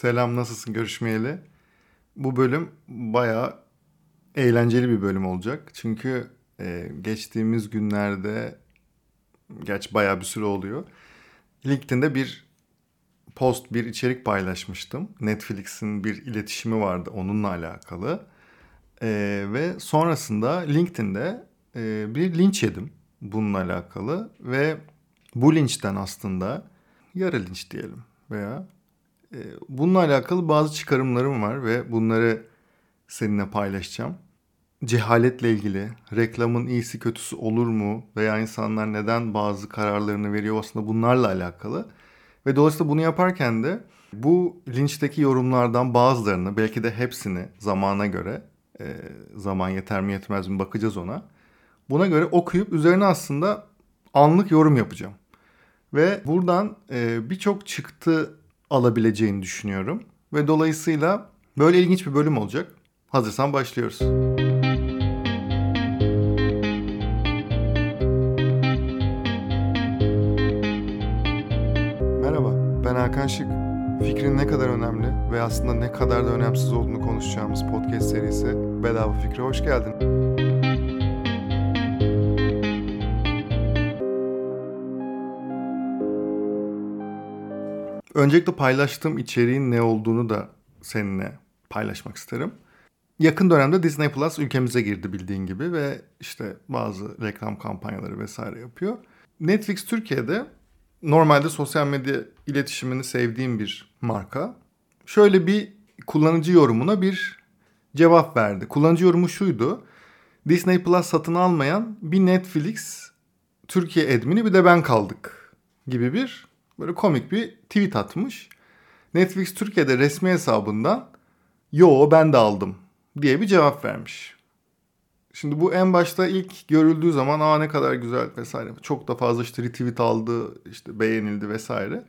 Selam nasılsın görüşmeyeli. Bu bölüm bayağı eğlenceli bir bölüm olacak. Çünkü e, geçtiğimiz günlerde geç bayağı bir süre oluyor. LinkedIn'de bir post, bir içerik paylaşmıştım. Netflix'in bir iletişimi vardı onunla alakalı. E, ve sonrasında LinkedIn'de e, bir linç yedim bununla alakalı. Ve bu linçten aslında yarı linç diyelim veya bununla alakalı bazı çıkarımlarım var ve bunları seninle paylaşacağım. Cehaletle ilgili, reklamın iyisi kötüsü olur mu veya insanlar neden bazı kararlarını veriyor aslında bunlarla alakalı. Ve dolayısıyla bunu yaparken de bu linçteki yorumlardan bazılarını belki de hepsini zamana göre e, zaman yeter mi yetmez mi bakacağız ona. Buna göre okuyup üzerine aslında anlık yorum yapacağım. Ve buradan e, birçok çıktı alabileceğini düşünüyorum. Ve dolayısıyla böyle ilginç bir bölüm olacak. Hazırsan başlıyoruz. Merhaba, ben Hakan Şık. Fikrin ne kadar önemli ve aslında ne kadar da önemsiz olduğunu konuşacağımız podcast serisi Bedava Fikre hoş geldin. Öncelikle paylaştığım içeriğin ne olduğunu da seninle paylaşmak isterim. Yakın dönemde Disney Plus ülkemize girdi bildiğin gibi ve işte bazı reklam kampanyaları vesaire yapıyor. Netflix Türkiye'de normalde sosyal medya iletişimini sevdiğim bir marka. Şöyle bir kullanıcı yorumuna bir cevap verdi. Kullanıcı yorumu şuydu. Disney Plus satın almayan bir Netflix Türkiye admini bir de ben kaldık gibi bir böyle komik bir tweet atmış. Netflix Türkiye'de resmi hesabından yo ben de aldım diye bir cevap vermiş. Şimdi bu en başta ilk görüldüğü zaman aa ne kadar güzel vesaire. Çok da fazla işte retweet aldı, işte beğenildi vesaire.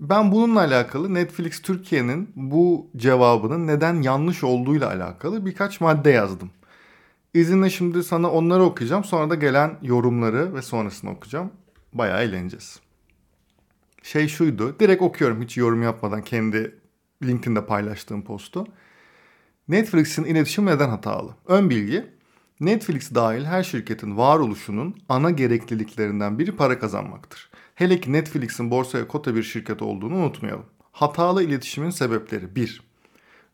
Ben bununla alakalı Netflix Türkiye'nin bu cevabının neden yanlış olduğuyla alakalı birkaç madde yazdım. İzinle şimdi sana onları okuyacağım. Sonra da gelen yorumları ve sonrasını okuyacağım. Bayağı eğleneceğiz. Şey şuydu. Direkt okuyorum hiç yorum yapmadan kendi LinkedIn'de paylaştığım postu. Netflix'in iletişim neden hatalı? Ön bilgi. Netflix dahil her şirketin varoluşunun ana gerekliliklerinden biri para kazanmaktır. Hele ki Netflix'in borsaya kota bir şirket olduğunu unutmayalım. Hatalı iletişimin sebepleri 1.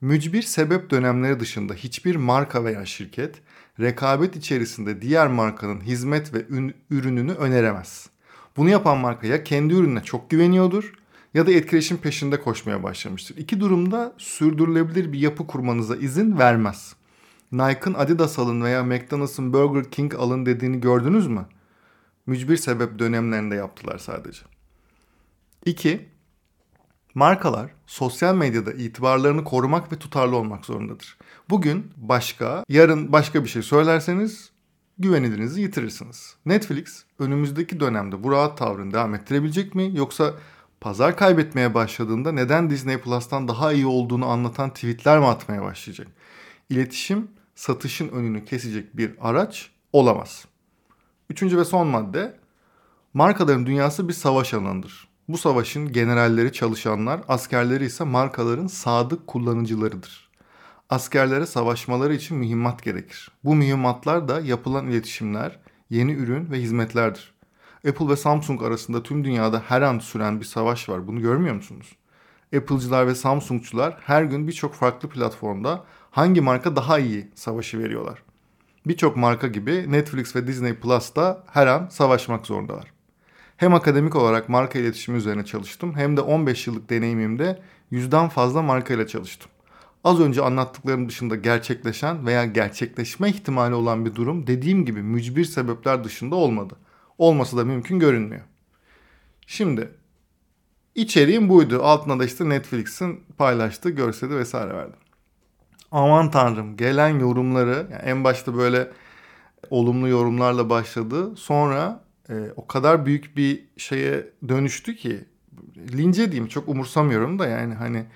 Mücbir sebep dönemleri dışında hiçbir marka veya şirket rekabet içerisinde diğer markanın hizmet ve ürününü öneremez. Bunu yapan marka ya kendi ürününe çok güveniyordur ya da etkileşim peşinde koşmaya başlamıştır. İki durumda sürdürülebilir bir yapı kurmanıza izin vermez. Nike'ın Adidas alın veya McDonald's'ın Burger King alın dediğini gördünüz mü? Mücbir sebep dönemlerinde yaptılar sadece. 2. Markalar sosyal medyada itibarlarını korumak ve tutarlı olmak zorundadır. Bugün başka, yarın başka bir şey söylerseniz güvenilirinizi yitirirsiniz. Netflix önümüzdeki dönemde bu rahat tavrını devam ettirebilecek mi yoksa pazar kaybetmeye başladığında neden Disney Plus'tan daha iyi olduğunu anlatan tweetler mi atmaya başlayacak? İletişim satışın önünü kesecek bir araç olamaz. Üçüncü ve son madde markaların dünyası bir savaş alanıdır. Bu savaşın generalleri çalışanlar, askerleri ise markaların sadık kullanıcılarıdır. Askerlere savaşmaları için mühimmat gerekir. Bu mühimmatlar da yapılan iletişimler, yeni ürün ve hizmetlerdir. Apple ve Samsung arasında tüm dünyada her an süren bir savaş var. Bunu görmüyor musunuz? Apple'cılar ve Samsung'cular her gün birçok farklı platformda hangi marka daha iyi savaşı veriyorlar. Birçok marka gibi Netflix ve Disney Plus da her an savaşmak zorundalar. Hem akademik olarak marka iletişimi üzerine çalıştım hem de 15 yıllık deneyimimde yüzden fazla marka ile çalıştım. Az önce anlattıklarım dışında gerçekleşen veya gerçekleşme ihtimali olan bir durum dediğim gibi mücbir sebepler dışında olmadı. Olması da mümkün görünmüyor. Şimdi içeriğim buydu. Altına da işte Netflix'in paylaştığı görseli vesaire verdim. Aman tanrım gelen yorumları yani en başta böyle olumlu yorumlarla başladı. Sonra e, o kadar büyük bir şeye dönüştü ki lince diyeyim çok umursamıyorum da yani hani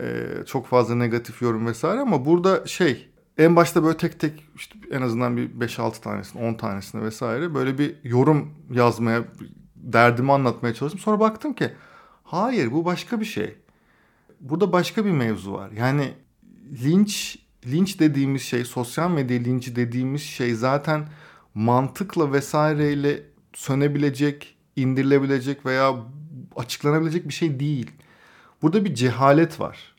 e, çok fazla negatif yorum vesaire ama burada şey en başta böyle tek tek işte en azından bir 5-6 tanesini 10 tanesini vesaire böyle bir yorum yazmaya derdimi anlatmaya çalıştım. Sonra baktım ki hayır bu başka bir şey. burada başka bir mevzu var. Yani linç linç dediğimiz şey, sosyal medya linci dediğimiz şey zaten mantıkla vesaireyle sönebilecek, indirilebilecek veya açıklanabilecek bir şey değil. Burada bir cehalet var.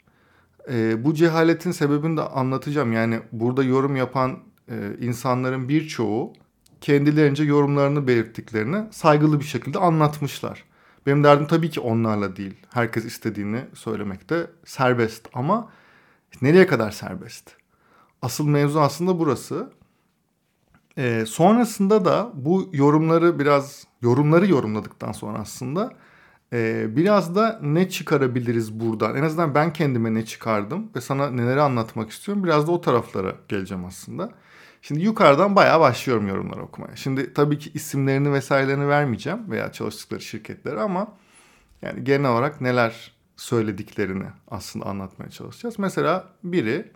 Ee, bu cehaletin sebebini de anlatacağım. Yani burada yorum yapan e, insanların birçoğu kendilerince yorumlarını belirttiklerini saygılı bir şekilde anlatmışlar. Benim derdim tabii ki onlarla değil. Herkes istediğini söylemekte serbest ama nereye kadar serbest? Asıl mevzu aslında burası. Ee, sonrasında da bu yorumları biraz yorumları yorumladıktan sonra aslında e, biraz da ne çıkarabiliriz buradan? En azından ben kendime ne çıkardım ve sana neleri anlatmak istiyorum. Biraz da o taraflara geleceğim aslında. Şimdi yukarıdan bayağı başlıyorum yorumları okumaya. Şimdi tabii ki isimlerini vesairelerini vermeyeceğim veya çalıştıkları şirketleri ama yani genel olarak neler söylediklerini aslında anlatmaya çalışacağız. Mesela biri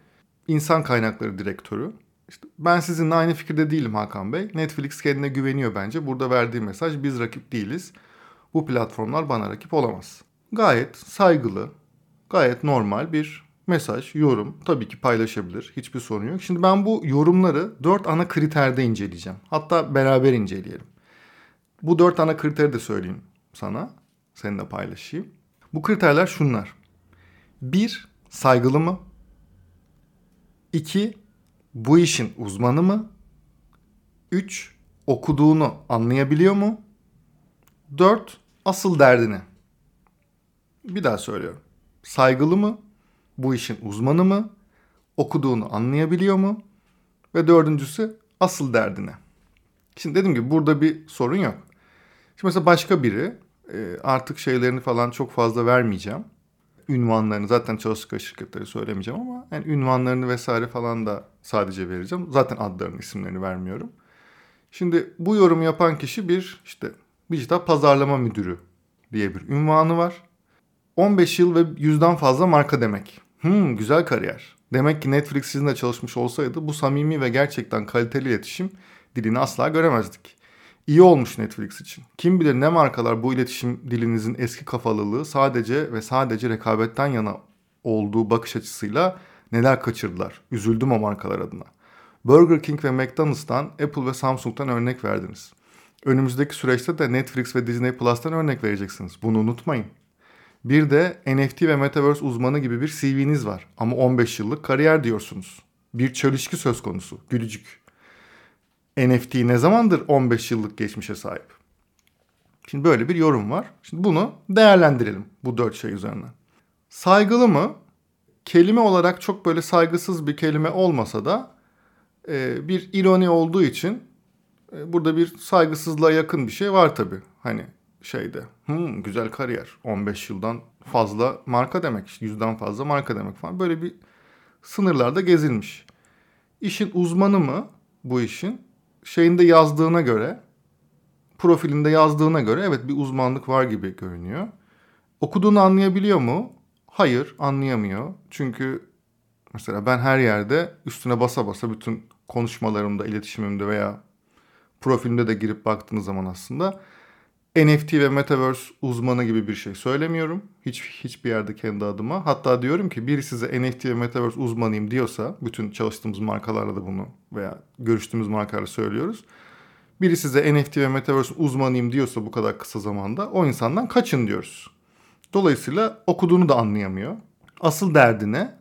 insan kaynakları direktörü. İşte ben sizinle aynı fikirde değilim Hakan Bey. Netflix kendine güveniyor bence. Burada verdiği mesaj biz rakip değiliz. Bu platformlar bana rakip olamaz. Gayet saygılı, gayet normal bir mesaj, yorum tabii ki paylaşabilir. Hiçbir sorun yok. Şimdi ben bu yorumları dört ana kriterde inceleyeceğim. Hatta beraber inceleyelim. Bu dört ana kriteri de söyleyeyim sana. Seninle paylaşayım. Bu kriterler şunlar. Bir, saygılı mı? İki, bu işin uzmanı mı? Üç, okuduğunu anlayabiliyor mu? Dört, asıl derdini. Bir daha söylüyorum. Saygılı mı? Bu işin uzmanı mı? Okuduğunu anlayabiliyor mu? Ve dördüncüsü asıl derdine. Şimdi dedim ki burada bir sorun yok. Şimdi mesela başka biri e, artık şeylerini falan çok fazla vermeyeceğim. Ünvanlarını zaten çalıştıkları şirketleri söylemeyeceğim ama yani ünvanlarını vesaire falan da sadece vereceğim. Zaten adlarını isimlerini vermiyorum. Şimdi bu yorum yapan kişi bir işte dijital pazarlama müdürü diye bir ünvanı var. 15 yıl ve yüzden fazla marka demek. Hmm, güzel kariyer. Demek ki Netflix sizinle çalışmış olsaydı bu samimi ve gerçekten kaliteli iletişim dilini asla göremezdik. İyi olmuş Netflix için. Kim bilir ne markalar bu iletişim dilinizin eski kafalılığı sadece ve sadece rekabetten yana olduğu bakış açısıyla neler kaçırdılar. Üzüldüm o markalar adına. Burger King ve McDonald's'tan, Apple ve Samsung'dan örnek verdiniz. Önümüzdeki süreçte de Netflix ve Disney Plus'tan örnek vereceksiniz. Bunu unutmayın. Bir de NFT ve Metaverse uzmanı gibi bir CV'niz var. Ama 15 yıllık kariyer diyorsunuz. Bir çelişki söz konusu. Gülücük. NFT ne zamandır 15 yıllık geçmişe sahip? Şimdi böyle bir yorum var. Şimdi bunu değerlendirelim bu dört şey üzerinden. Saygılı mı? Kelime olarak çok böyle saygısız bir kelime olmasa da e, bir ironi olduğu için burada bir saygısızlığa yakın bir şey var tabii. Hani şeyde hmm, güzel kariyer 15 yıldan fazla marka demek yüzden fazla marka demek falan böyle bir sınırlarda gezilmiş. İşin uzmanı mı bu işin şeyinde yazdığına göre profilinde yazdığına göre evet bir uzmanlık var gibi görünüyor. Okuduğunu anlayabiliyor mu? Hayır anlayamıyor. Çünkü mesela ben her yerde üstüne basa basa bütün konuşmalarımda, iletişimimde veya profilimde de girip baktığınız zaman aslında NFT ve Metaverse uzmanı gibi bir şey söylemiyorum. Hiç hiçbir yerde kendi adıma. Hatta diyorum ki biri size NFT ve Metaverse uzmanıyım diyorsa, bütün çalıştığımız markalarla da bunu veya görüştüğümüz markalarla söylüyoruz. Biri size NFT ve Metaverse uzmanıyım diyorsa bu kadar kısa zamanda o insandan kaçın diyoruz. Dolayısıyla okuduğunu da anlayamıyor. Asıl derdi ne?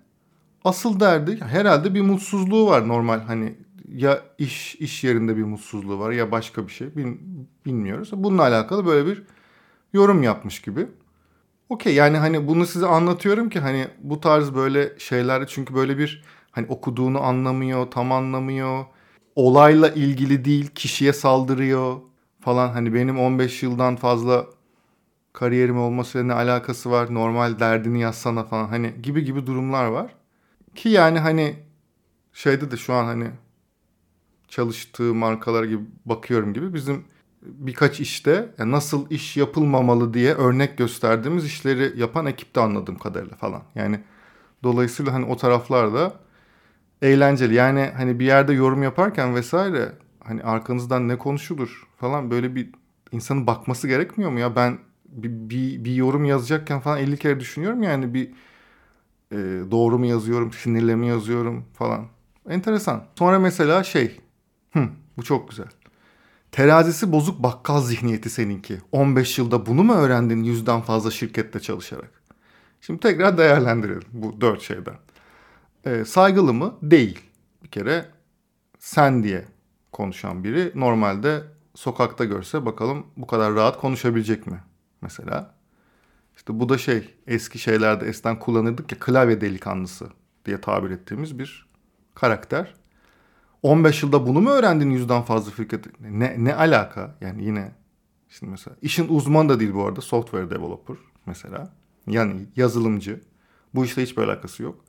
Asıl derdi herhalde bir mutsuzluğu var normal hani ya iş iş yerinde bir mutsuzluğu var ya başka bir şey bilmiyoruz. Bununla alakalı böyle bir yorum yapmış gibi. Okey yani hani bunu size anlatıyorum ki hani bu tarz böyle şeyler çünkü böyle bir hani okuduğunu anlamıyor, tam anlamıyor. Olayla ilgili değil, kişiye saldırıyor falan. Hani benim 15 yıldan fazla kariyerim olmasıyla ne alakası var? Normal derdini yazsana falan hani gibi gibi durumlar var. Ki yani hani şeyde de şu an hani çalıştığı markalar gibi bakıyorum gibi bizim birkaç işte yani nasıl iş yapılmamalı diye örnek gösterdiğimiz işleri yapan ekipte anladığım kadarıyla falan. Yani dolayısıyla hani o taraflarda eğlenceli. Yani hani bir yerde yorum yaparken vesaire hani arkanızdan ne konuşulur falan böyle bir insanın bakması gerekmiyor mu ya? Ben bir, bir, bir yorum yazacakken falan 50 kere düşünüyorum yani bir e, doğru mu yazıyorum, sinirle mi yazıyorum falan. Enteresan. Sonra mesela şey, hı, bu çok güzel. Terazisi bozuk bakkal zihniyeti seninki. 15 yılda bunu mu öğrendin yüzden fazla şirkette çalışarak? Şimdi tekrar değerlendirelim bu dört şeyden. E, saygılı mı? Değil. Bir kere sen diye konuşan biri normalde sokakta görse bakalım bu kadar rahat konuşabilecek mi mesela. İşte bu da şey eski şeylerde eskiden kullanırdık ya klavye delikanlısı diye tabir ettiğimiz bir karakter. 15 yılda bunu mu öğrendin yüzden fazla şirket? Ne, ne alaka? Yani yine şimdi mesela işin uzmanı da değil bu arada software developer mesela. Yani yazılımcı. Bu işte hiçbir alakası yok.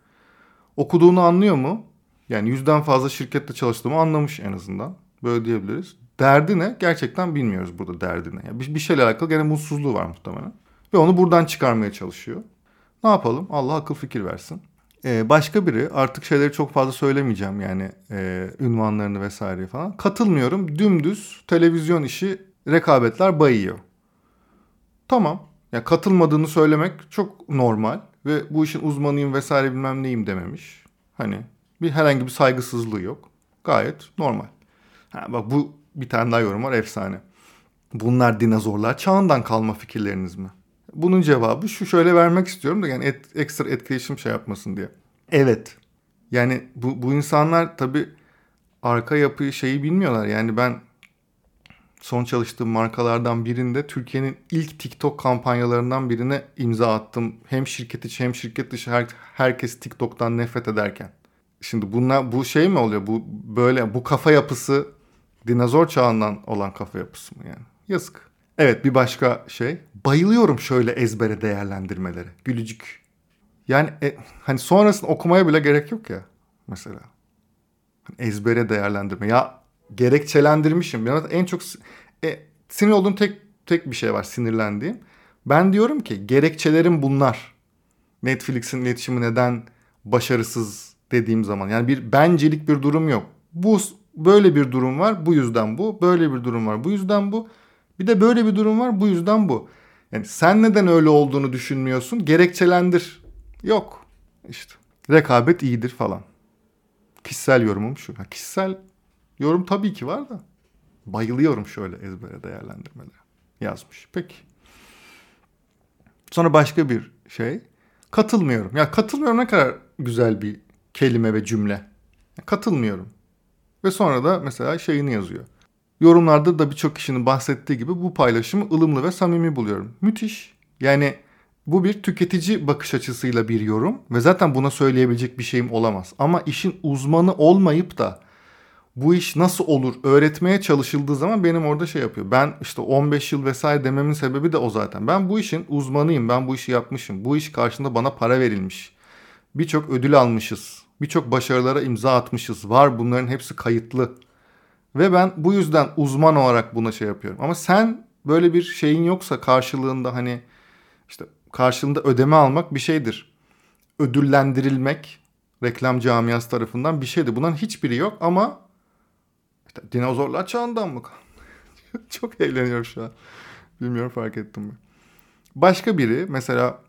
Okuduğunu anlıyor mu? Yani yüzden fazla şirkette çalıştığımı anlamış en azından. Böyle diyebiliriz. Derdi ne? Gerçekten bilmiyoruz burada derdine. Yani bir, bir şeyle alakalı gene mutsuzluğu var muhtemelen. Ve onu buradan çıkarmaya çalışıyor. Ne yapalım? Allah akıl fikir versin. Ee, başka biri artık şeyleri çok fazla söylemeyeceğim yani e, ünvanlarını vesaire falan. Katılmıyorum. Dümdüz televizyon işi rekabetler bayıyor. Tamam. Ya katılmadığını söylemek çok normal ve bu işin uzmanıyım vesaire bilmem neyim dememiş. Hani bir herhangi bir saygısızlığı yok. Gayet normal. Ha, bak bu bir tane daha yorum var efsane. Bunlar dinozorlar çağından kalma fikirleriniz mi? Bunun cevabı şu şöyle vermek istiyorum da yani et, ekstra etkileşim şey yapmasın diye. Evet. Yani bu, bu insanlar tabii arka yapıyı şeyi bilmiyorlar. Yani ben son çalıştığım markalardan birinde Türkiye'nin ilk TikTok kampanyalarından birine imza attım. Hem şirket içi hem şirket dışı her, herkes TikTok'tan nefret ederken. Şimdi bunlar bu şey mi oluyor? Bu böyle bu kafa yapısı dinozor çağından olan kafa yapısı mı yani? Yazık. Evet bir başka şey. Bayılıyorum şöyle ezbere değerlendirmelere. Gülücük. Yani e, hani sonrasında okumaya bile gerek yok ya mesela. Hani ezbere değerlendirme. Ya gerekçelendirmişim. Yani en çok e, sinir olduğum tek tek bir şey var sinirlendiğim. Ben diyorum ki gerekçelerim bunlar. Netflix'in iletişimi neden başarısız dediğim zaman. Yani bir bencilik bir durum yok. Bu böyle bir durum var bu yüzden bu. Böyle bir durum var bu yüzden bu. Bir de böyle bir durum var bu yüzden bu. Yani sen neden öyle olduğunu düşünmüyorsun? Gerekçelendir. Yok. İşte rekabet iyidir falan. Kişisel yorumum şu. Ha, kişisel yorum tabii ki var da. Bayılıyorum şöyle ezbere değerlendirmelere. Yazmış. Peki. Sonra başka bir şey. Katılmıyorum. Ya katılmıyorum ne kadar güzel bir kelime ve cümle. Katılmıyorum. Ve sonra da mesela şeyini yazıyor. Yorumlarda da birçok kişinin bahsettiği gibi bu paylaşımı ılımlı ve samimi buluyorum. Müthiş. Yani bu bir tüketici bakış açısıyla bir yorum ve zaten buna söyleyebilecek bir şeyim olamaz. Ama işin uzmanı olmayıp da bu iş nasıl olur öğretmeye çalışıldığı zaman benim orada şey yapıyor. Ben işte 15 yıl vesaire dememin sebebi de o zaten. Ben bu işin uzmanıyım. Ben bu işi yapmışım. Bu iş karşında bana para verilmiş. Birçok ödül almışız. Birçok başarılara imza atmışız. Var bunların hepsi kayıtlı. Ve ben bu yüzden uzman olarak buna şey yapıyorum. Ama sen böyle bir şeyin yoksa karşılığında hani işte karşılığında ödeme almak bir şeydir. Ödüllendirilmek reklam camiası tarafından bir şeydir. Bunların hiçbiri yok ama işte dinozorlar çağından mı? Çok eğleniyorum şu an. Bilmiyorum fark ettim mi? Başka biri mesela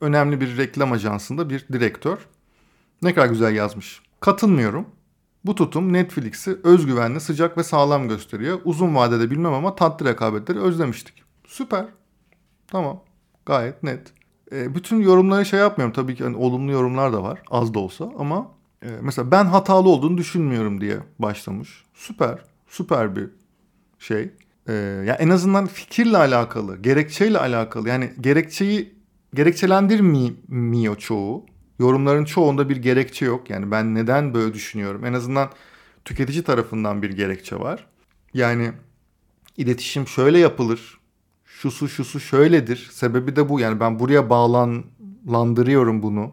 önemli bir reklam ajansında bir direktör ne kadar güzel yazmış. Katılmıyorum. Bu tutum Netflix'i özgüvenli, sıcak ve sağlam gösteriyor. Uzun vadede bilmem ama tatlı rekabetleri özlemiştik. Süper. Tamam. Gayet net. E, bütün yorumları şey yapmıyorum. Tabii ki hani olumlu yorumlar da var. Az da olsa ama e, mesela ben hatalı olduğunu düşünmüyorum diye başlamış. Süper. Süper bir şey. E, yani en azından fikirle alakalı, gerekçeyle alakalı. Yani gerekçeyi gerekçelendirmiyor çoğu. Yorumların çoğunda bir gerekçe yok. Yani ben neden böyle düşünüyorum? En azından tüketici tarafından bir gerekçe var. Yani iletişim şöyle yapılır. Şusu şusu şöyledir. Sebebi de bu. Yani ben buraya bağlanlandırıyorum bunu.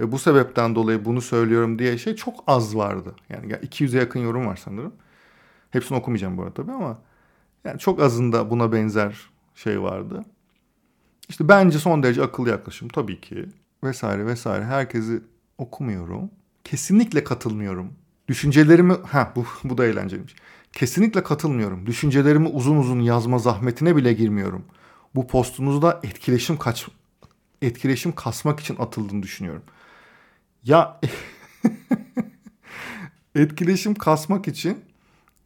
Ve bu sebepten dolayı bunu söylüyorum diye şey çok az vardı. Yani 200'e yakın yorum var sanırım. Hepsini okumayacağım bu arada tabii ama yani çok azında buna benzer şey vardı. İşte bence son derece akıllı yaklaşım tabii ki vesaire vesaire herkesi okumuyorum. Kesinlikle katılmıyorum. Düşüncelerimi ha bu bu da eğlenceliymiş. Kesinlikle katılmıyorum. Düşüncelerimi uzun uzun yazma zahmetine bile girmiyorum. Bu postunuzda etkileşim kaç etkileşim kasmak için atıldığını düşünüyorum. Ya etkileşim kasmak için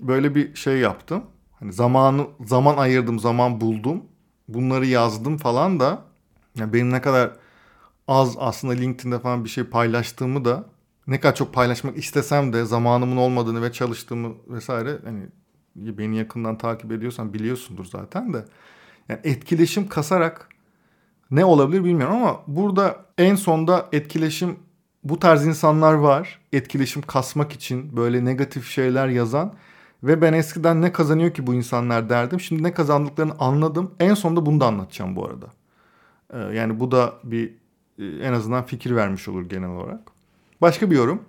böyle bir şey yaptım. Hani zamanı zaman ayırdım, zaman buldum. Bunları yazdım falan da yani benim ne kadar az aslında LinkedIn'de falan bir şey paylaştığımı da ne kadar çok paylaşmak istesem de zamanımın olmadığını ve çalıştığımı vesaire hani beni yakından takip ediyorsan biliyorsundur zaten de. Yani etkileşim kasarak ne olabilir bilmiyorum ama burada en sonda etkileşim bu tarz insanlar var. Etkileşim kasmak için böyle negatif şeyler yazan ve ben eskiden ne kazanıyor ki bu insanlar derdim. Şimdi ne kazandıklarını anladım. En sonunda bunu da anlatacağım bu arada. Ee, yani bu da bir en azından fikir vermiş olur genel olarak. Başka bir yorum.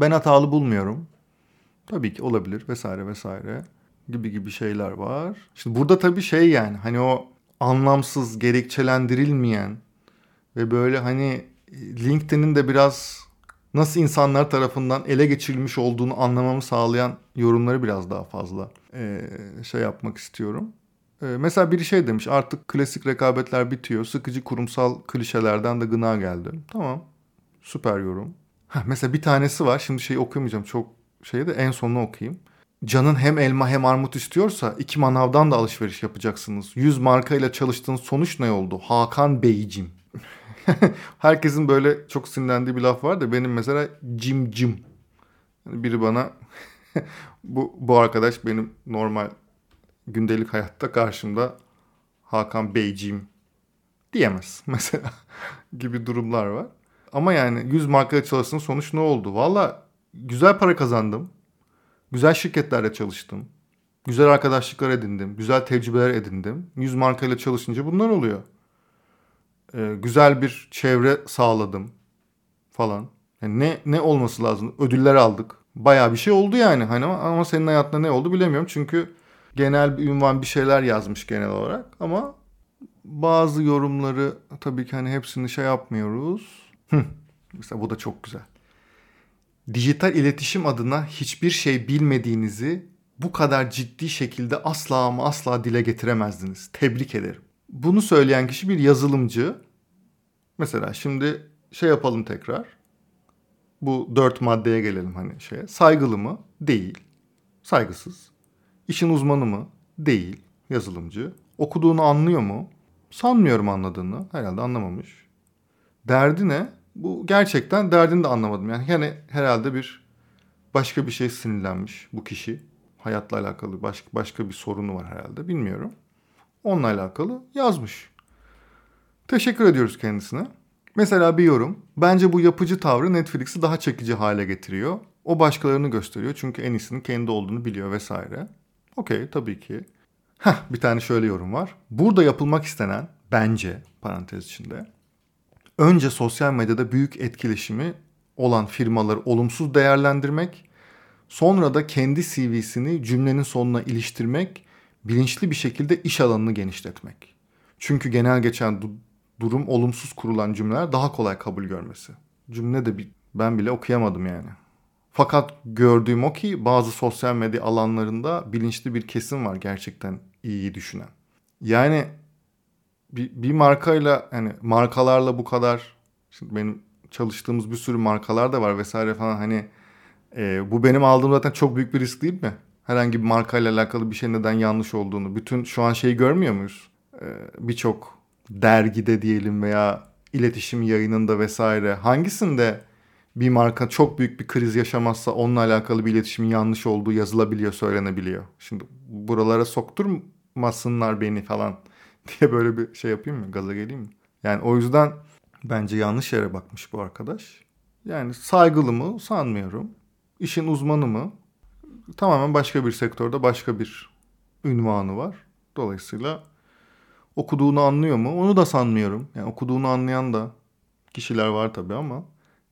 Ben hatalı bulmuyorum. Tabii ki olabilir vesaire vesaire gibi gibi şeyler var. Şimdi burada tabii şey yani hani o anlamsız, gerekçelendirilmeyen ve böyle hani LinkedIn'in de biraz nasıl insanlar tarafından ele geçirilmiş olduğunu anlamamı sağlayan yorumları biraz daha fazla e, şey yapmak istiyorum. E, mesela biri şey demiş artık klasik rekabetler bitiyor. Sıkıcı kurumsal klişelerden de gına geldi. Tamam süper yorum. Heh, mesela bir tanesi var şimdi şeyi okuyamayacağım çok şeyi de en sonunu okuyayım. Canın hem elma hem armut istiyorsa iki manavdan da alışveriş yapacaksınız. 100 markayla çalıştığın sonuç ne oldu? Hakan Beyciğim. Herkesin böyle çok sinirlendiği bir laf var da benim mesela cim cim. Biri bana bu, bu arkadaş benim normal gündelik hayatta karşımda Hakan Beyciğim diyemez mesela gibi durumlar var. Ama yani 100 markayla çalıştığın sonuç ne oldu? Valla güzel para kazandım. Güzel şirketlerde çalıştım. Güzel arkadaşlıklar edindim. Güzel tecrübeler edindim. 100 markayla çalışınca bunlar oluyor. Ee, güzel bir çevre sağladım falan. Yani ne ne olması lazım? Ödüller aldık. Baya bir şey oldu yani. Hani ama, ama senin hayatında ne oldu bilemiyorum. Çünkü genel bir ünvan bir şeyler yazmış genel olarak ama bazı yorumları tabii ki hani hepsini şey yapmıyoruz. Mesela bu da çok güzel dijital iletişim adına hiçbir şey bilmediğinizi bu kadar ciddi şekilde asla ama asla dile getiremezdiniz. Tebrik ederim. Bunu söyleyen kişi bir yazılımcı. Mesela şimdi şey yapalım tekrar. Bu dört maddeye gelelim hani şeye. Saygılı mı? Değil. Saygısız. İşin uzmanı mı? Değil. Yazılımcı. Okuduğunu anlıyor mu? Sanmıyorum anladığını. Herhalde anlamamış. Derdi ne? bu gerçekten derdini de anlamadım. Yani yani herhalde bir başka bir şey sinirlenmiş bu kişi. Hayatla alakalı başka başka bir sorunu var herhalde bilmiyorum. Onunla alakalı yazmış. Teşekkür ediyoruz kendisine. Mesela bir yorum. Bence bu yapıcı tavrı Netflix'i daha çekici hale getiriyor. O başkalarını gösteriyor çünkü en iyisinin kendi olduğunu biliyor vesaire. Okey tabii ki. Heh bir tane şöyle yorum var. Burada yapılmak istenen bence parantez içinde önce sosyal medyada büyük etkileşimi olan firmaları olumsuz değerlendirmek, sonra da kendi CV'sini cümlenin sonuna iliştirmek, bilinçli bir şekilde iş alanını genişletmek. Çünkü genel geçen du- durum olumsuz kurulan cümleler daha kolay kabul görmesi. Cümle de ben bile okuyamadım yani. Fakat gördüğüm o ki bazı sosyal medya alanlarında bilinçli bir kesim var gerçekten iyi düşünen. Yani bir, bir markayla hani markalarla bu kadar şimdi benim çalıştığımız bir sürü markalar da var vesaire falan hani e, bu benim aldığım zaten çok büyük bir risk değil mi? Herhangi bir markayla alakalı bir şey neden yanlış olduğunu. Bütün şu an şeyi görmüyor muyuz? E, Birçok dergide diyelim veya iletişim yayınında vesaire hangisinde bir marka çok büyük bir kriz yaşamazsa onunla alakalı bir iletişimin yanlış olduğu yazılabiliyor, söylenebiliyor. Şimdi buralara sokturmasınlar beni falan diye böyle bir şey yapayım mı? Gaza geleyim mi? Yani o yüzden bence yanlış yere bakmış bu arkadaş. Yani saygılı mı? Sanmıyorum. İşin uzmanı mı? Tamamen başka bir sektörde başka bir ünvanı var. Dolayısıyla okuduğunu anlıyor mu? Onu da sanmıyorum. Yani okuduğunu anlayan da kişiler var tabii ama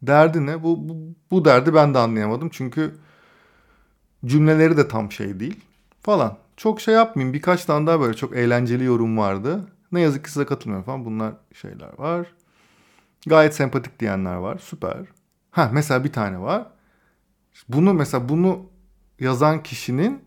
derdi ne? Bu, bu, bu derdi ben de anlayamadım. Çünkü cümleleri de tam şey değil falan çok şey yapmayayım. Birkaç tane daha böyle çok eğlenceli yorum vardı. Ne yazık ki size katılmıyorum falan. Bunlar şeyler var. Gayet sempatik diyenler var. Süper. Ha mesela bir tane var. Bunu mesela bunu yazan kişinin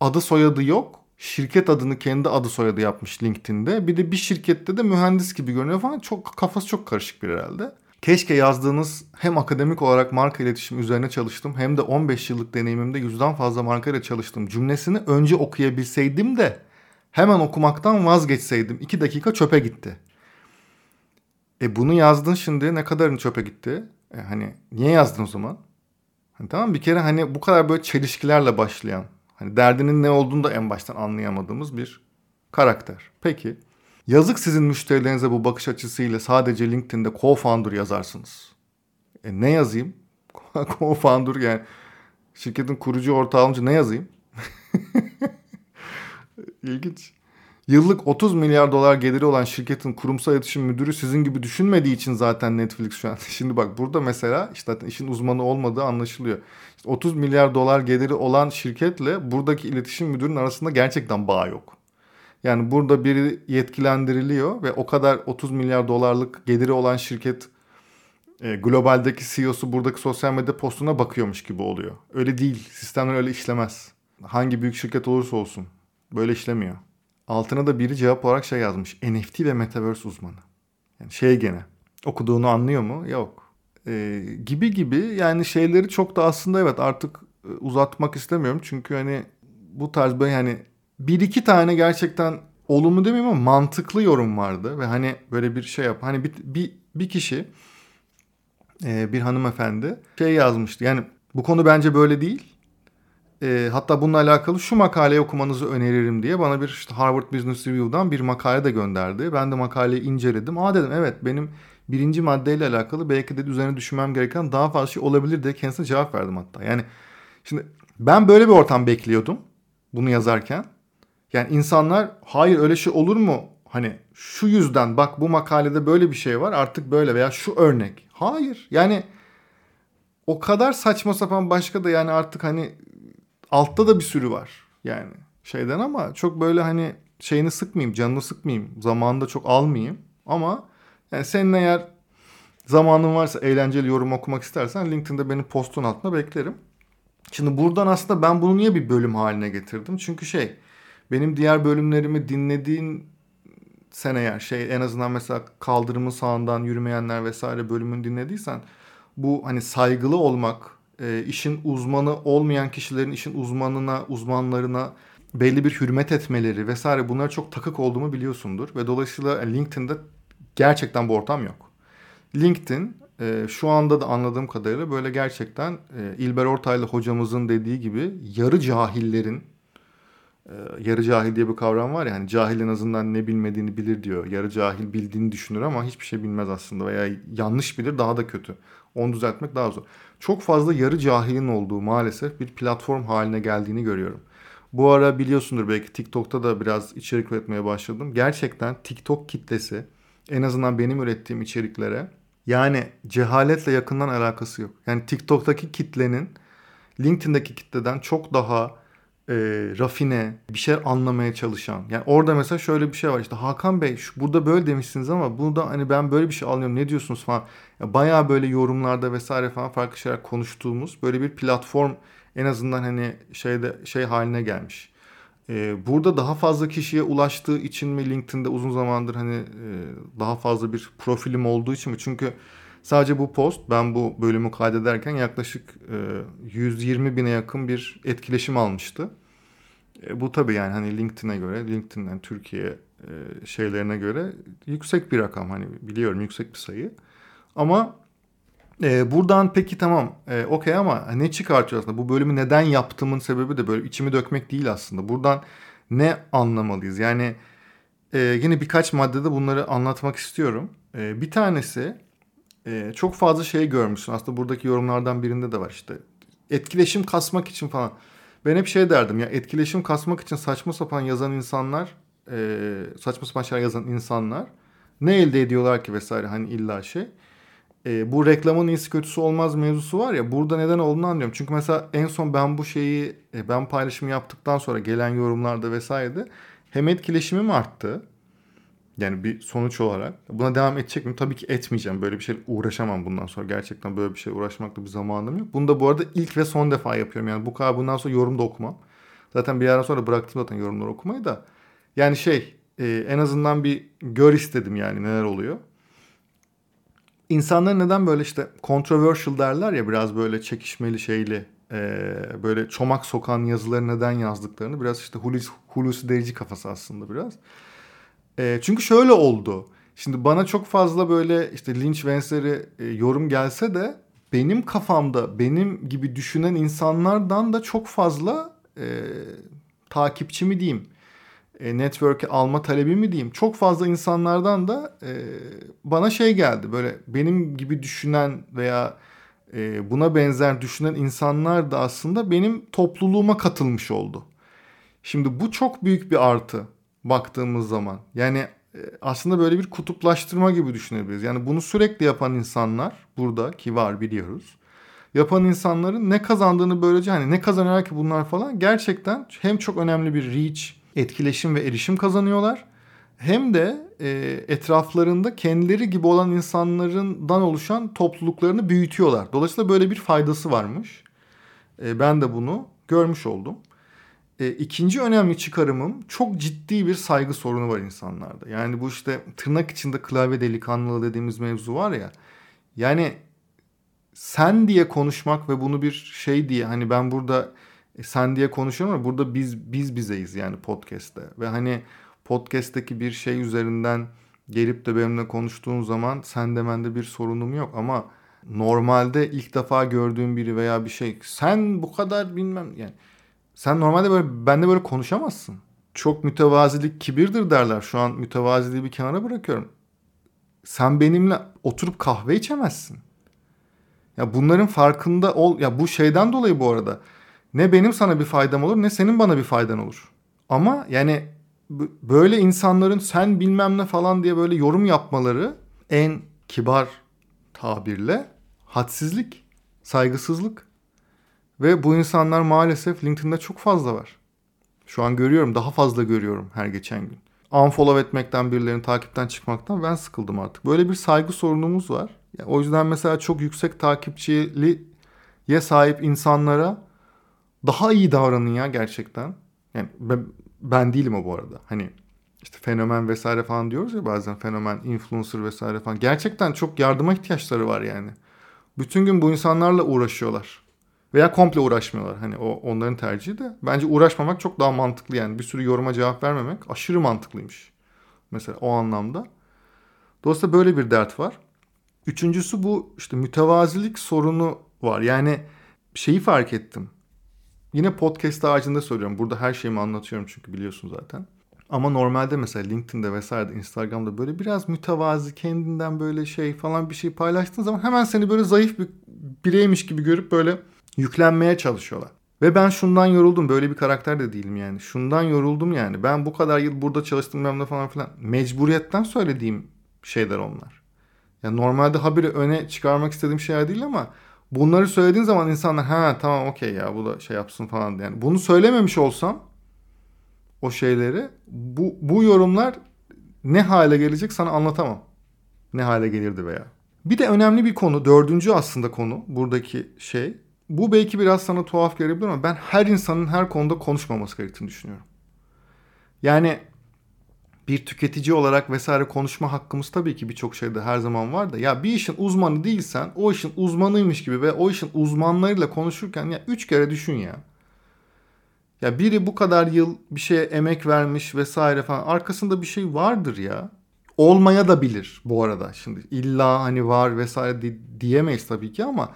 adı soyadı yok. şirket adını kendi adı soyadı yapmış LinkedIn'de. Bir de bir şirkette de mühendis gibi görünüyor falan. Çok kafası çok karışık bir herhalde. Keşke yazdığınız hem akademik olarak marka iletişim üzerine çalıştım hem de 15 yıllık deneyimimde yüzden fazla markayla çalıştım cümlesini önce okuyabilseydim de hemen okumaktan vazgeçseydim. 2 dakika çöpe gitti. E bunu yazdın şimdi ne kadarın çöpe gitti? E hani niye yazdın o zaman? Hani tamam bir kere hani bu kadar böyle çelişkilerle başlayan, hani derdinin ne olduğunu da en baştan anlayamadığımız bir karakter. Peki yazık sizin müşterilerinize bu bakış açısıyla sadece LinkedIn'de co-founder yazarsınız. E ne yazayım? co-founder yani şirketin kurucu ortağı olunca ne yazayım? İlginç. Yıllık 30 milyar dolar geliri olan şirketin kurumsal iletişim müdürü sizin gibi düşünmediği için zaten Netflix şu an. Şimdi bak burada mesela işte işin uzmanı olmadığı anlaşılıyor. İşte 30 milyar dolar geliri olan şirketle buradaki iletişim müdürünün arasında gerçekten bağ yok. Yani burada biri yetkilendiriliyor ve o kadar 30 milyar dolarlık geliri olan şirket e, globaldeki CEO'su buradaki sosyal medya postuna bakıyormuş gibi oluyor. Öyle değil. Sistemler öyle işlemez. Hangi büyük şirket olursa olsun böyle işlemiyor. Altına da biri cevap olarak şey yazmış. NFT ve Metaverse uzmanı. Yani şey gene. Okuduğunu anlıyor mu? Yok. Ee, gibi gibi yani şeyleri çok da aslında evet artık e, uzatmak istemiyorum. Çünkü hani bu tarz böyle hani bir iki tane gerçekten olumlu demeyeyim ama mantıklı yorum vardı. Ve hani böyle bir şey yap. Hani bir, bir, bir kişi e, bir hanımefendi şey yazmıştı. Yani bu konu bence böyle değil. E, hatta bununla alakalı şu makaleyi okumanızı öneririm diye bana bir işte Harvard Business Review'dan bir makale de gönderdi. Ben de makaleyi inceledim. Aa dedim evet benim birinci maddeyle alakalı belki de üzerine düşünmem gereken daha fazla şey olabilir diye kendisine cevap verdim hatta. Yani şimdi ben böyle bir ortam bekliyordum bunu yazarken. Yani insanlar hayır öyle şey olur mu? Hani şu yüzden bak bu makalede böyle bir şey var artık böyle veya şu örnek. Hayır yani o kadar saçma sapan başka da yani artık hani altta da bir sürü var yani şeyden ama çok böyle hani şeyini sıkmayayım, canını sıkmayayım, zamanında çok almayayım ama yani senin eğer zamanın varsa eğlenceli yorum okumak istersen LinkedIn'de benim postun altında beklerim. Şimdi buradan aslında ben bunu niye bir bölüm haline getirdim? Çünkü şey benim diğer bölümlerimi dinlediğin sen eğer şey en azından mesela kaldırımın sağından yürümeyenler vesaire bölümünü dinlediysen bu hani saygılı olmak e, işin uzmanı olmayan kişilerin işin uzmanına, uzmanlarına belli bir hürmet etmeleri vesaire bunlara çok takık olduğumu biliyorsundur. Ve dolayısıyla LinkedIn'de gerçekten bu ortam yok. LinkedIn e, şu anda da anladığım kadarıyla böyle gerçekten e, İlber Ortaylı hocamızın dediği gibi yarı cahillerin yarı cahil diye bir kavram var ya hani cahil en azından ne bilmediğini bilir diyor. Yarı cahil bildiğini düşünür ama hiçbir şey bilmez aslında veya yanlış bilir daha da kötü. Onu düzeltmek daha zor. Çok fazla yarı cahilin olduğu maalesef bir platform haline geldiğini görüyorum. Bu ara biliyorsundur belki TikTok'ta da biraz içerik üretmeye başladım. Gerçekten TikTok kitlesi en azından benim ürettiğim içeriklere yani cehaletle yakından alakası yok. Yani TikTok'taki kitlenin LinkedIn'deki kitleden çok daha e, rafine, bir şey anlamaya çalışan. Yani orada mesela şöyle bir şey var işte Hakan Bey şu, burada böyle demişsiniz ama burada hani ben böyle bir şey anlıyorum ne diyorsunuz falan. Ya bayağı böyle yorumlarda vesaire falan farklı şeyler konuştuğumuz böyle bir platform en azından hani şeyde şey haline gelmiş. Ee, burada daha fazla kişiye ulaştığı için mi LinkedIn'de uzun zamandır hani e, daha fazla bir profilim olduğu için mi? Çünkü Sadece bu post ben bu bölümü kaydederken yaklaşık e, 120 bine yakın bir etkileşim almıştı. E, bu tabii yani hani LinkedIn'e göre, LinkedIn'den Türkiye e, şeylerine göre yüksek bir rakam. Hani biliyorum yüksek bir sayı. Ama e, buradan peki tamam e, okey ama ne çıkartıyor aslında? Bu bölümü neden yaptığımın sebebi de böyle içimi dökmek değil aslında. Buradan ne anlamalıyız? Yani yine birkaç maddede bunları anlatmak istiyorum. Bir tanesi çok fazla şey görmüşsün. Aslında buradaki yorumlardan birinde de var işte. Etkileşim kasmak için falan. Ben hep şey derdim ya etkileşim kasmak için saçma sapan yazan insanlar, e, saçma sapan şeyler yazan insanlar ne elde ediyorlar ki vesaire hani illa şey. E, bu reklamın iyisi kötüsü olmaz mevzusu var ya burada neden olduğunu anlıyorum. Çünkü mesela en son ben bu şeyi e, ben paylaşımı yaptıktan sonra gelen yorumlarda vesairede hem etkileşimim arttı yani bir sonuç olarak. Buna devam edecek miyim? Tabii ki etmeyeceğim. Böyle bir şey uğraşamam bundan sonra. Gerçekten böyle bir şey uğraşmakta bir zamanım yok. Bunu da bu arada ilk ve son defa yapıyorum. Yani bu kadar bundan sonra yorum da okumam. Zaten bir yerden sonra bıraktım zaten yorumları okumayı da. Yani şey e, en azından bir gör istedim yani neler oluyor. İnsanlar neden böyle işte controversial derler ya biraz böyle çekişmeli şeyli e, böyle çomak sokan yazıları neden yazdıklarını biraz işte Hulusi, Hulusi Derici kafası aslında biraz. E, çünkü şöyle oldu. Şimdi bana çok fazla böyle işte linç benzeri e, yorum gelse de benim kafamda benim gibi düşünen insanlardan da çok fazla e, takipçi mi diyeyim, e, network'e alma talebi mi diyeyim. Çok fazla insanlardan da e, bana şey geldi böyle benim gibi düşünen veya e, buna benzer düşünen insanlar da aslında benim topluluğuma katılmış oldu. Şimdi bu çok büyük bir artı baktığımız zaman. Yani e, aslında böyle bir kutuplaştırma gibi düşünebiliriz. Yani bunu sürekli yapan insanlar burada ki var biliyoruz. Yapan insanların ne kazandığını böylece hani ne kazanıyor ki bunlar falan gerçekten hem çok önemli bir reach, etkileşim ve erişim kazanıyorlar. Hem de e, etraflarında kendileri gibi olan insanlardan oluşan topluluklarını büyütüyorlar. Dolayısıyla böyle bir faydası varmış. E, ben de bunu görmüş oldum. E, ikinci önemli çıkarımım çok ciddi bir saygı sorunu var insanlarda. Yani bu işte tırnak içinde klavye delikanlılığı dediğimiz mevzu var ya. Yani sen diye konuşmak ve bunu bir şey diye hani ben burada e, sen diye konuşuyorum ama burada biz biz bizeyiz yani podcast'te. Ve hani podcast'teki bir şey üzerinden gelip de benimle konuştuğun zaman sen demende bir sorunum yok ama normalde ilk defa gördüğüm biri veya bir şey sen bu kadar bilmem yani sen normalde böyle benle böyle konuşamazsın. Çok mütevazilik kibirdir derler. Şu an mütevaziliği bir kenara bırakıyorum. Sen benimle oturup kahve içemezsin. Ya bunların farkında ol. Ya bu şeyden dolayı bu arada. Ne benim sana bir faydam olur ne senin bana bir faydan olur. Ama yani böyle insanların sen bilmem ne falan diye böyle yorum yapmaları en kibar tabirle hadsizlik, saygısızlık. Ve bu insanlar maalesef LinkedIn'de çok fazla var. Şu an görüyorum, daha fazla görüyorum her geçen gün. Unfollow etmekten, birilerini takipten çıkmaktan ben sıkıldım artık. Böyle bir saygı sorunumuz var. Yani o yüzden mesela çok yüksek takipçiliğe sahip insanlara daha iyi davranın ya gerçekten. Yani ben, ben değilim o bu arada. Hani işte fenomen vesaire falan diyoruz ya bazen fenomen, influencer vesaire falan. Gerçekten çok yardıma ihtiyaçları var yani. Bütün gün bu insanlarla uğraşıyorlar. Veya komple uğraşmıyorlar. Hani o onların tercihi de. Bence uğraşmamak çok daha mantıklı yani. Bir sürü yoruma cevap vermemek aşırı mantıklıymış. Mesela o anlamda. Dolayısıyla böyle bir dert var. Üçüncüsü bu işte mütevazilik sorunu var. Yani şeyi fark ettim. Yine podcast ağacında söylüyorum. Burada her şeyimi anlatıyorum çünkü biliyorsun zaten. Ama normalde mesela LinkedIn'de vesaire Instagram'da böyle biraz mütevazi kendinden böyle şey falan bir şey paylaştığın zaman hemen seni böyle zayıf bir bireymiş gibi görüp böyle yüklenmeye çalışıyorlar. Ve ben şundan yoruldum. Böyle bir karakter de değilim yani. Şundan yoruldum yani. Ben bu kadar yıl burada çalıştım ben de falan filan. Mecburiyetten söylediğim şeyler onlar. Yani normalde haberi öne çıkarmak istediğim şeyler değil ama bunları söylediğin zaman insanlar ha tamam okey ya bu da şey yapsın falan yani. Bunu söylememiş olsam o şeyleri bu, bu yorumlar ne hale gelecek sana anlatamam. Ne hale gelirdi veya. Bir de önemli bir konu, dördüncü aslında konu buradaki şey bu belki biraz sana tuhaf gelebilir ama ben her insanın her konuda konuşmaması gerektiğini düşünüyorum. Yani bir tüketici olarak vesaire konuşma hakkımız tabii ki birçok şeyde her zaman var da ya bir işin uzmanı değilsen o işin uzmanıymış gibi ve o işin uzmanlarıyla konuşurken ya üç kere düşün ya. Ya biri bu kadar yıl bir şeye emek vermiş vesaire falan arkasında bir şey vardır ya. Olmaya da bilir bu arada. Şimdi illa hani var vesaire diyemeyiz tabii ki ama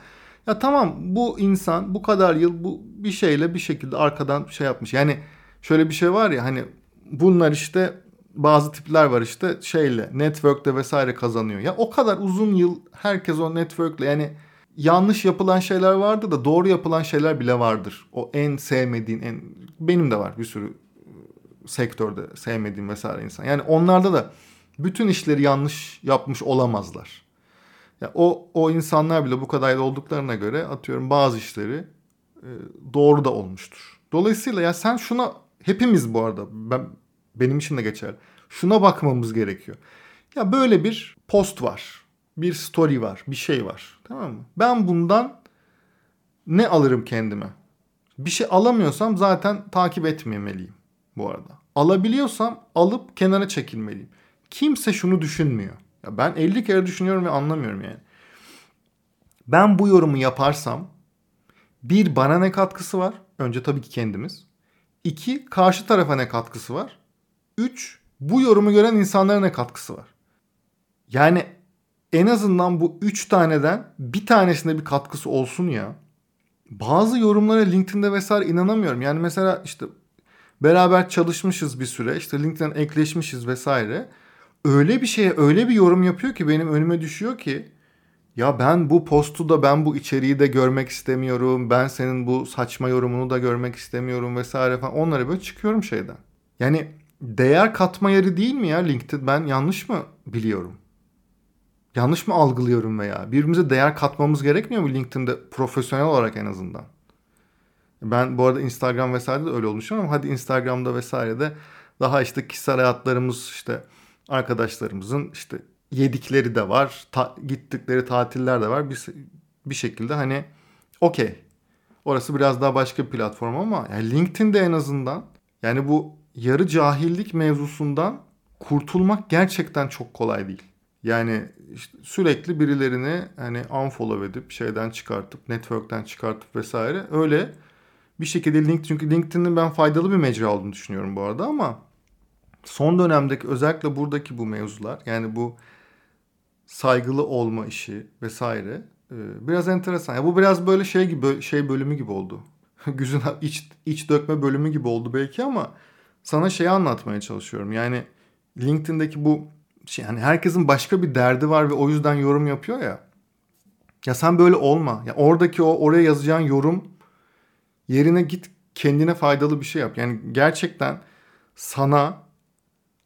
ya tamam bu insan bu kadar yıl bu bir şeyle bir şekilde arkadan şey yapmış. Yani şöyle bir şey var ya hani bunlar işte bazı tipler var işte şeyle network'te vesaire kazanıyor. Ya o kadar uzun yıl herkes o network'le yani yanlış yapılan şeyler vardı da doğru yapılan şeyler bile vardır. O en sevmediğin en benim de var bir sürü ıı, sektörde sevmediğim vesaire insan. Yani onlarda da bütün işleri yanlış yapmış olamazlar. Ya o o insanlar bile bu kadar olduklarına göre atıyorum bazı işleri e, doğru da olmuştur. Dolayısıyla ya sen şuna hepimiz bu arada ben benim için de geçer. Şuna bakmamız gerekiyor. Ya böyle bir post var. Bir story var. Bir şey var. Tamam mı? Ben bundan ne alırım kendime? Bir şey alamıyorsam zaten takip etmemeliyim bu arada. Alabiliyorsam alıp kenara çekilmeliyim. Kimse şunu düşünmüyor. Ya ben 50 kere düşünüyorum ve anlamıyorum yani. Ben bu yorumu yaparsam bir bana ne katkısı var? Önce tabii ki kendimiz. İki karşı tarafa ne katkısı var? Üç bu yorumu gören insanlara ne katkısı var? Yani en azından bu üç taneden bir tanesinde bir katkısı olsun ya. Bazı yorumlara LinkedIn'de vesaire inanamıyorum. Yani mesela işte beraber çalışmışız bir süre. işte LinkedIn'den ekleşmişiz vesaire. Öyle bir şeye öyle bir yorum yapıyor ki benim önüme düşüyor ki ya ben bu postu da ben bu içeriği de görmek istemiyorum. Ben senin bu saçma yorumunu da görmek istemiyorum vesaire falan. Onlara böyle çıkıyorum şeyden. Yani değer katma yeri değil mi ya LinkedIn? Ben yanlış mı biliyorum? Yanlış mı algılıyorum veya? Birbirimize değer katmamız gerekmiyor mu LinkedIn'de profesyonel olarak en azından? Ben bu arada Instagram vesaire de öyle olmuşum ama hadi Instagram'da vesaire de daha işte kişisel hayatlarımız işte arkadaşlarımızın işte yedikleri de var. Ta, gittikleri tatiller de var. Bir, bir şekilde hani okey. Orası biraz daha başka bir platform ama yani LinkedIn'de en azından yani bu yarı cahillik mevzusundan kurtulmak gerçekten çok kolay değil. Yani işte sürekli birilerini hani unfollow edip şeyden çıkartıp network'ten çıkartıp vesaire öyle bir şekilde LinkedIn çünkü LinkedIn'in ben faydalı bir mecra olduğunu düşünüyorum bu arada ama son dönemdeki özellikle buradaki bu mevzular yani bu saygılı olma işi vesaire e, biraz enteresan. Ya bu biraz böyle şey gibi şey bölümü gibi oldu. Güzün iç iç dökme bölümü gibi oldu belki ama sana şeyi anlatmaya çalışıyorum. Yani LinkedIn'deki bu şey hani herkesin başka bir derdi var ve o yüzden yorum yapıyor ya. Ya sen böyle olma. Ya oradaki o oraya yazacağın yorum yerine git kendine faydalı bir şey yap. Yani gerçekten sana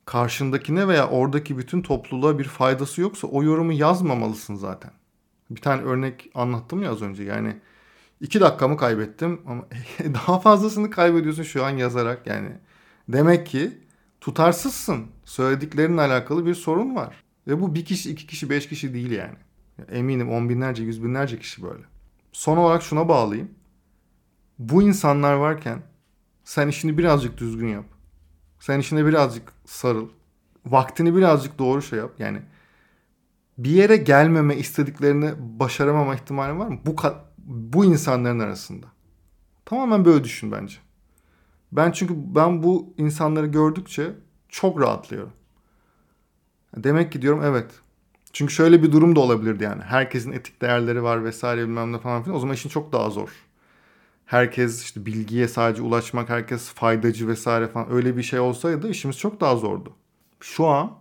karşındakine veya oradaki bütün topluluğa bir faydası yoksa o yorumu yazmamalısın zaten. Bir tane örnek anlattım ya az önce yani iki dakikamı kaybettim ama daha fazlasını kaybediyorsun şu an yazarak yani. Demek ki tutarsızsın. Söylediklerinle alakalı bir sorun var. Ve bu bir kişi, iki kişi, beş kişi değil yani. Eminim on binlerce, yüz binlerce kişi böyle. Son olarak şuna bağlayayım. Bu insanlar varken sen işini birazcık düzgün yap. Sen işine birazcık sarıl. Vaktini birazcık doğru şey yap. Yani bir yere gelmeme istediklerini başaramama ihtimali var mı? Bu bu insanların arasında. Tamamen böyle düşün bence. Ben çünkü ben bu insanları gördükçe çok rahatlıyorum. Demek ki diyorum evet. Çünkü şöyle bir durum da olabilirdi yani. Herkesin etik değerleri var vesaire bilmem ne falan filan. O zaman işin çok daha zor herkes işte bilgiye sadece ulaşmak, herkes faydacı vesaire falan öyle bir şey olsaydı işimiz çok daha zordu. Şu an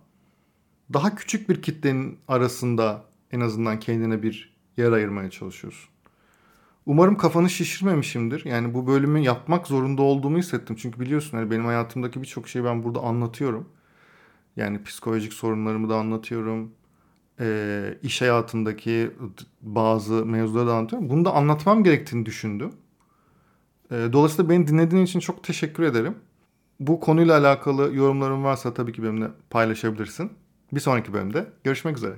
daha küçük bir kitlenin arasında en azından kendine bir yer ayırmaya çalışıyorsun. Umarım kafanı şişirmemişimdir. Yani bu bölümü yapmak zorunda olduğumu hissettim. Çünkü biliyorsun hani benim hayatımdaki birçok şeyi ben burada anlatıyorum. Yani psikolojik sorunlarımı da anlatıyorum. E, iş hayatındaki bazı mevzuları da anlatıyorum. Bunu da anlatmam gerektiğini düşündüm. Ee, dolayısıyla beni dinlediğin için çok teşekkür ederim. Bu konuyla alakalı yorumların varsa tabii ki benimle paylaşabilirsin. Bir sonraki bölümde görüşmek üzere.